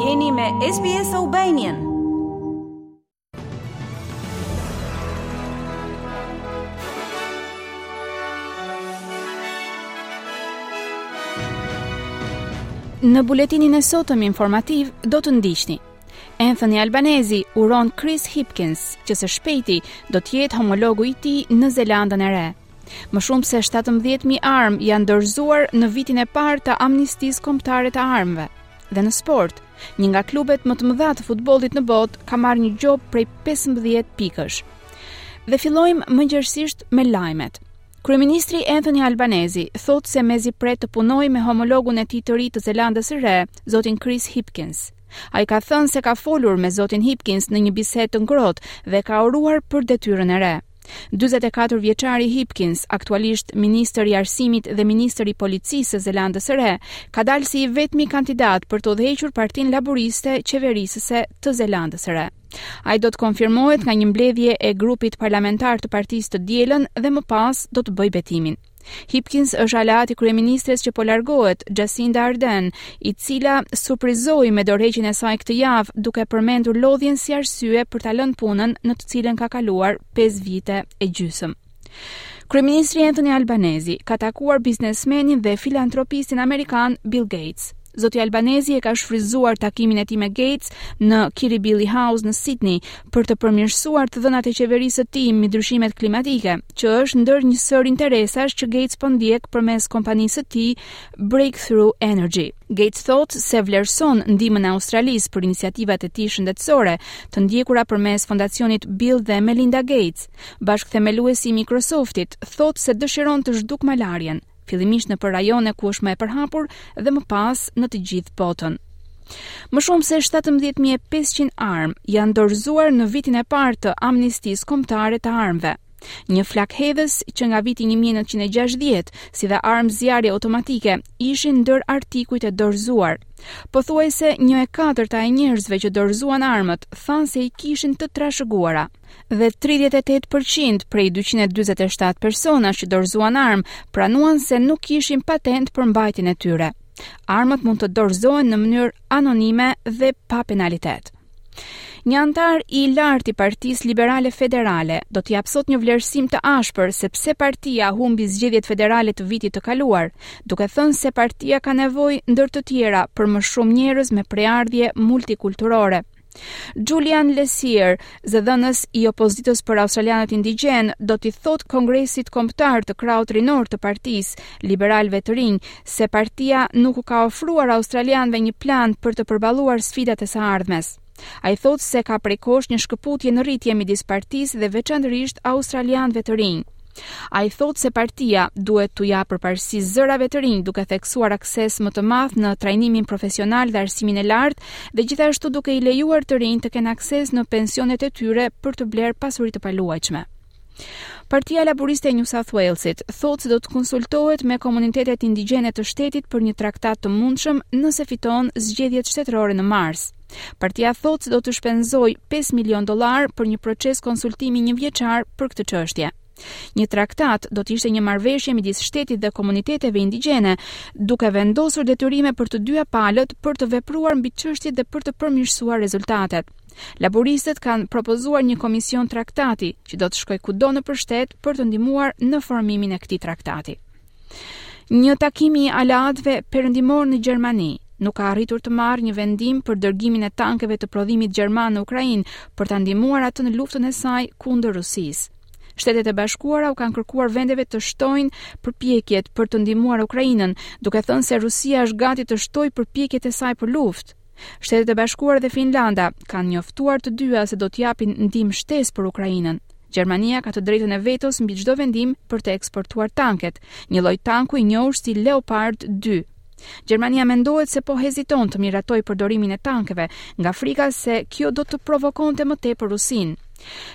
Jeni me SBS Albanian. Në buletinin e sotëm informativ do të ndiqni Anthony Albanese uron Chris Hipkins që së shpejti do të jetë homologu i tij në Zelandën e Re. Më shumë se shtatëmbëdhjetë mijë armë janë dorëzuar në vitin e parë të amnistisë kombëtare të armëve. Dhe në sport, një nga klubet më të mëdha të futbollit në botë ka marrë një gjobë prej 15 pikësh. Dhe fillojmë më gjerësisht me lajmet. Kryeministri Anthony Albanese thotë se mezi pret të punojë me homologun e tij të ri të Zelandës së Re, zotin Chris Hipkins. Ai ka thënë se ka folur me zotin Hipkins në një bisedë të ngrohtë dhe e ka uruar për detyrën e re. Dyzet e katër vjeçari Hipkins, aktualisht ministër i Arsimit dhe ministër i Policisë së Zelandës së Re, ka dalë si i vetmi kandidat për të udhëhequr Partinë Laburiste qeverisëse të Zelandës së Re. Ai do të konfirmohet nga një mbledhje e grupit parlamentar të partisë të dielën dhe më pas do të bëjë betimin. Hipkins është aleati i kryeministres që po largohet, Jacinda Ardern, i cila surprizoi me dorëheqjen e saj këtë javë, duke përmendur lodhjen si arsye për ta lënë punën në të cilën ka kaluar 5 vite e gjysmë. Kryeministri Anthony Albanese ka takuar biznesmenin dhe filantropistin amerikan Bill Gates. Zoti Albanese e ka shfrytëzuar takimin e tij me Gates në Kirribilli House në Sydney për të përmirësuar të dhënat e qeverisë së tij mbi ndryshimet klimatike, që është ndër një sërë interesash që Gates po ndjek përmes kompanisë së tij Breakthrough Energy. Gates thotë se vlerëson ndihmën e Australisë për iniciativat e tij shëndetësore, të ndjekura përmes fondacionit Bill dhe Melinda Gates. Bashkëthemeluesi i Microsoftit thotë se dëshiron të zhdukë malarien. fillimisht nëpër rajone ku është më e përhapur dhe më pas në të gjithë botën. Më shumë se 17.500 armë janë dorëzuar në vitin e parë të amnistisë kombëtare të armëve. Një flakëhedhës që nga viti 1960, si dhe armë zjarri automatike, ishin ndër artikujt e dorëzuar. Pothuajse një e katërta e njerëzve që dorëzuan armët, thanë se i kishin të trashëguara. dhe 38 për qind prej 227 persona që dorëzuan armë pranuan se nuk kishin patentë për mbajtjen e tyre. Armët mund të dorëzohen në mënyrë anonime dhe pa penalitet. Një anëtar i lartë i Partisë Liberale Federale do t'i japë sot një vlerësim të ashpër se pse partia humbi zgjedhjet federale të vitit të kaluar, duke thënë se partia ka nevojë ndër të tjera për më shumë njerëz me prejardhje multikulturore. Julian Leeser, zëdhënës i opozitës për australianët indigjenë, do t'i thotë Kongresit Kombëtar të krahut rinor të partisë, liberalëve të rinj, se partia nuk u ka ofruar australianëve një plan për të përballuar sfidat e së ardhmes. Ai thotë se ka prej kohësh një shkëputje në rritje midis partisë dhe veçanërisht australianëve të rinj. Ai thotë se partia duhet t'u japë përparësi zërave të rinj duke theksuar akses më të madh në trajnimin profesional dhe arsimin e lartë dhe gjithashtu duke i lejuar të rinjtë të kenë akses në pensionet e tyre për të blerë pasuri të paluajtshme. Partia Laburiste e New South Walesit thotë se do të konsultohet me komunitetet indigjene të shtetit për një traktat të mundshëm nëse fiton zgjedhjet shtetërore në mars. Partia thotë se do të shpenzojë 5 milionë dollarë për një proces konsultimi njëvjeçar për këtë çështje. Një traktat do të ishte një marrëveshje midis shtetit dhe komuniteteve indigjene, duke vendosur detyrime për të dyja palët për të vepruar mbi çështjet dhe për të përmirësuar rezultatet. Laburistët kanë propozuar një komision traktati që do të shkojë kudo nëpër shtet për të ndihmuar në formimin e këtij traktati. Një takim i aleatëve perëndimor në Gjermani nuk ka arritur të marrë një vendim për dërgimin e tankeve të prodhimit gjerman në Ukrainë për ta ndihmuar atë në luftën e saj kundër Rusisë. Shtetet e Bashkuara u kanë kërkuar vendeve të shtojnë përpjekjet për të ndihmuar Ukrainën, duke thënë se Rusia është gati të shtojë përpjekjet e saj për luftë. Shtetet e Bashkuara dhe Finlanda kanë njoftuar të dyja se do të japin ndihmë shtesë për Ukrainën. Gjermania ka të drejtën e vetos mbi çdo vendim për të eksportuar tanket, një lloj tanku i njohur si Leopard 2. Gjermania mendohet se po heziton të miratojë përdorimin e tankeve, nga frika se kjo do të provokonte më tepër Rusinë.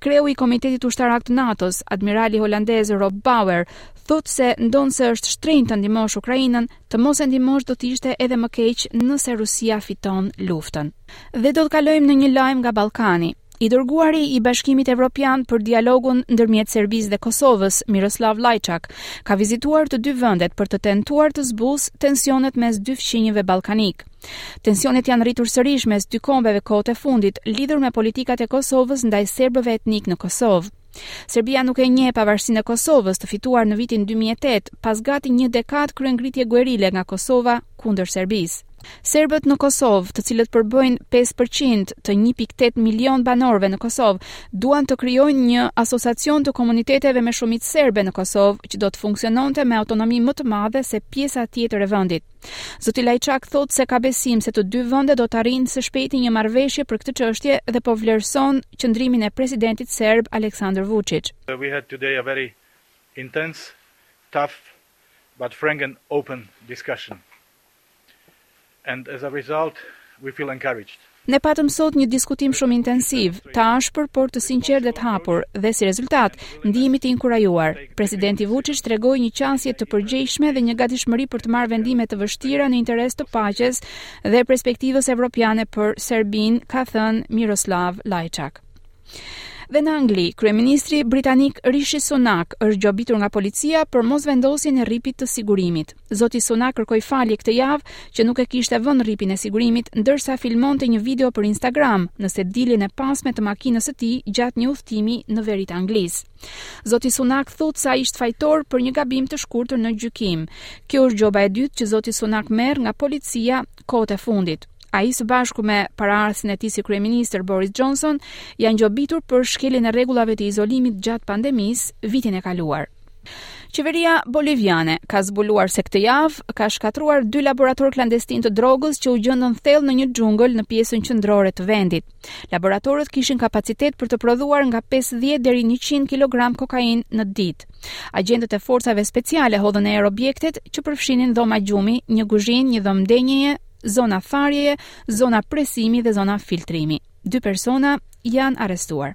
Kreu i Komitetit Ushtarak të NATO-s, admirali holandez Rob Bauer, thotë se ndonëse është shtrenjtë ta ndihmosh Ukrainën, Të mos e ndihmosh do të ishte edhe më keq nëse Rusia fiton luftën. Dhe do të kalojmë në një lajm nga Ballkani. I dërguari i Bashkimit Evropian për dialogun ndërmjet Serbisë dhe Kosovës, Miroslav Lajçak, ka vizituar të dy vendet për të tentuar të zbusë tensionet mes dy fqinjëve ballkanikë. Tensionet janë rritur sërish mes dy kombeve kohët e fundit, lidhur me politikat e Kosovës ndaj serbëve etnikë në Kosovë. Serbia nuk e njeh pavarësinë e Kosovës, të fituar në vitin dy mijë e tetë, pas gati një dekadë kryengritje guerile nga Kosova kundër Serbisë. Serbët në Kosovë, të cilët përbëjnë 5% të 1.8 milion banorëve në Kosovë, duan të krijojnë një asociacion të komuniteteve me shumicë serbe në Kosovë, që do të funksiononte me autonomi më të madhe se pjesa tjetër e vendit. Zoti Lajçak thotë se ka besim se të dy vendet do të arrijnë së shpejti një marrëveshje për këtë çështje dhe po vlerëson qëndrimin e presidentit serb Aleksandër Vuçiç. We had today a very intense, tough but frank and open discussion and as a result we feel encouraged. Ne patëm sot një diskutim shumë intensiv, të ashpër por të sinqertë dhe të hapur, dhe si rezultat, ndihemi të inkurajuar. Presidenti Vuçiç tregoi një qasje të përgjegjshme dhe një gatishmëri për të marrë vendime të vështira në interes të paqes dhe perspektivës evropiane për Serbinë, ka thënë Miroslav Lajçak. Dhe në Angli, kryeministri britanik Rishi Sunak është gjobitur nga policia për mosvendosjen e rripit të sigurimit. Zoti Sunak kërkoi falje këtë javë që nuk e kishte vënë rripin e sigurimit ndërsa filmonte një video për Instagram në sediljen e pasme të makinës së tij gjatë një udhëtimi në veri të Anglisë. Zoti Sunak thotë se ai është fajtor për një gabim të shkurtër në gjykim. Kjo është gjoba e dytë që zoti Sunak merr nga policia kohët e fundit. Ai së bashku me paraardhësin e tij si kryeministër Boris Johnson janë gjobitur për shkeljen e rregullave të izolimit gjatë pandemisë vitin e kaluar. Qeveria boliviane ka zbuluar se këtë javë ka shkatërruar dy laboratorë klandestinë të drogës që u gjendën thellë në një xhungël në pjesën qendrore të vendit. Laboratorët kishin kapacitet për të prodhuar nga 50 deri 100 kg kokainë në ditë. Agjentët e forcave speciale hodhën në erë objektet që përfshinin dhoma gjumi, një kuzhinë, një dhomë ndenjeje, zona tharjeje, zona presimi dhe zona filtrimi. Dy persona janë arrestuar.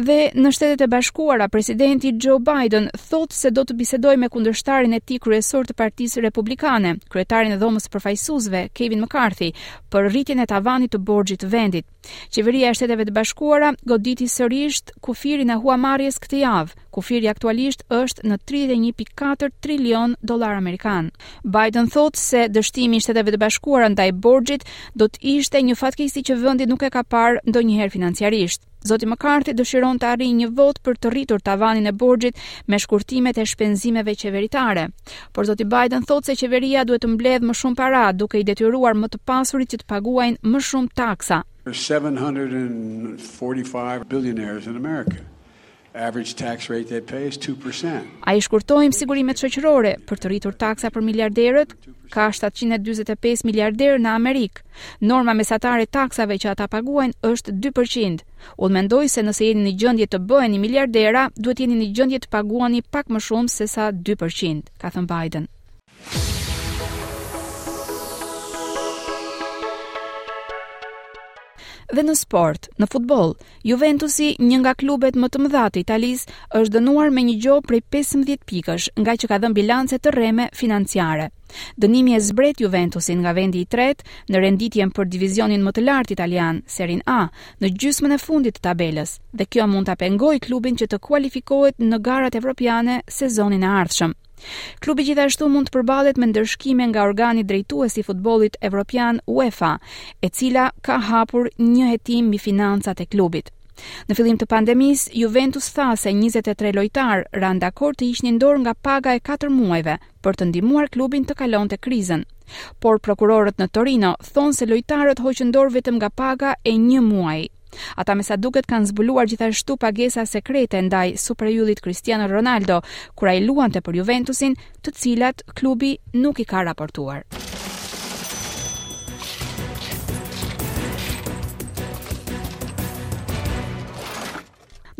Dhe në Shtetet e Bashkuara, presidenti Joe Biden thotë se do të bisedojë me kundërshtarin e tij kryesor të Partisë Republikane, kryetarin e Dhomës së Përfaqësuesve, Kevin McCarthy, për rritjen e tavanit të borxhit të vendit. Qeveria e Shteteve të Bashkuara goditi sërish kufirin e huamarrjes këtë javë. Kufiri aktualisht është në 31.4 trilion dollarë amerikanë. Biden thotë se dështimi i Shteteve të Bashkuara ndaj borxhit do të ishte një fatkeqësi që vendi nuk e ka parë ndonjëherë financiarisht. Zoti McCarthy dëshiron të arrijë një votë për të rritur tavanin e borxhit me shkurtimet e shpenzimeve qeveritare. Por zoti Biden thotë se qeveria duhet të mbledhë më shumë para, duke i detyruar më të pasurit që të paguajnë më shumë taksa. 745 billionaires in America. A i shkurtojmë sigurimet shoqërore për të rritur taksa për miliarderët? Ka shtatëqind e dyzet e pesë miliarderë në Amerikë. Norma mesatare e taksave që ata paguajnë është dy për qind. Unë mendoj se nëse jeni në gjendje të bëheni miliardera, duhet të jeni në gjendje të paguani pak më shumë sesa dy për qind, ka thënë Biden. Dhe në sport, në futboll, Juventusi, një nga klubet më të mëdha të Italisë, është dënuar me një gjobë prej 15 pikësh, ngaqë ka dhënë bilance të rreme financiare. Dënimi e zbret Juventusin nga vendi i tretë në renditjen për divizionin më të lartë italian, Serie A, në gjysmën e fundit të tabelës, dhe kjo mund ta pengojë klubin që të kualifikohet në garat evropiane sezonin e ardhshëm. Klubi gjithashtu mund të përballet me ndërshkime nga organi drejtues i futbollit evropian UEFA, e cila ka hapur një hetim mbi financat e klubit. Në fillim të pandemisë, Juventus tha se 23 lojtarë ranë dakord të hiqnin dorë nga paga e 4 muajve për të ndihmuar klubin të kalonte krizën. Por prokurorët në Torino thonë se lojtarët hoqën dorë vetëm nga paga e një muaji. Ata me sa duket kanë zbuluar gjithashtu pagesa sekrete ndaj superyllit Cristiano Ronaldo kur ai luante për Juventusin, të cilat klubi nuk i ka raportuar.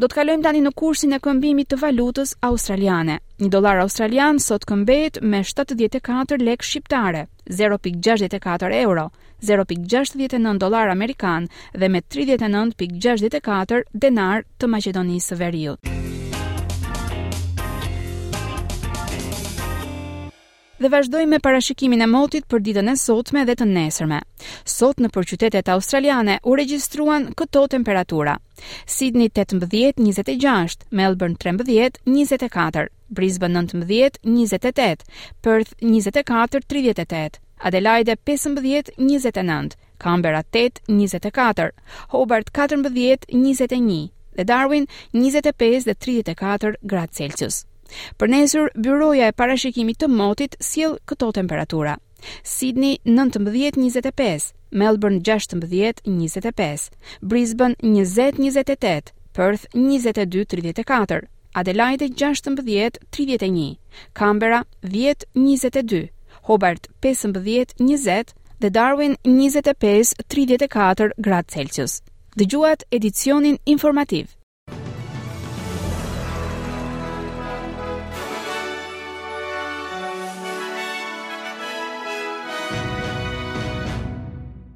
Do të kalojmë tani në kursin e këmbimit të valutës australiane. Një dollar australian sot këmbehet me 74 lekë shqiptare, 0.64 euro. zero pikë gjashtëdhjetë e nëntë dollarë amerikanë dhe me tridhjetë e nëntë pikë gjashtëdhjetë e katër denarë të Maqedonisë së Veriut. Dhe vazhdojmë me parashikimin e motit për ditën e sotme dhe të nesërme. Sot nëpër qytetet australiane u regjistruan këto temperatura. Sydney 18-26, Melbourne 13-24, Brisbane 19-28, Perth 24-38, Adelaide pesëmbëdhjetë, njëzet e nëntë, Canberra tetë, njëzet e katër, Hobart katërmbëdhjetë, njëzet e një dhe Darwin njëzet e pesë dhe tridhjetë e katër gradë Celsius. Për nesër, Byroja e Parashikimit të Motit sjell këto temperatura. Sydney 19-25, Melbourne 16-25, Brisbane 20-28, Perth 22-34, Adelaide gjashtëmbëdhjetë, tridhjetë e një, Canberra dhjetë, njëzet e dy, Hobart pesëmbëdhjetë, njëzet dhe Darwin njëzet e pesë, tridhjetë e katër gradë Celsius. Dëgjuat edicionin informativ.